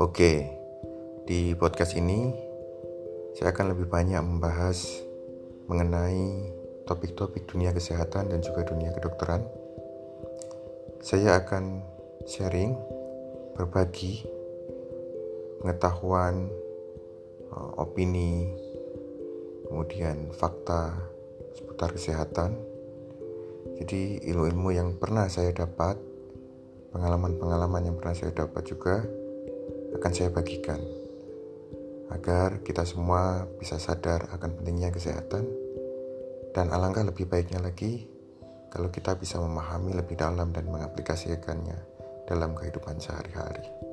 Oke, di podcast ini saya akan lebih banyak membahas mengenai topik-topik dunia kesehatan dan juga dunia kedokteran. Saya akan sharing, berbagi pengetahuan, eh, opini, kemudian fakta seputar kesehatan. Jadi ilmu-ilmu yang pernah saya dapat, pengalaman-pengalaman yang pernah saya dapat juga akan saya bagikan agar kita semua bisa sadar akan pentingnya kesehatan dan alangkah lebih baiknya lagi kalau kita bisa memahami lebih dalam dan mengaplikasikannya dalam kehidupan sehari-hari.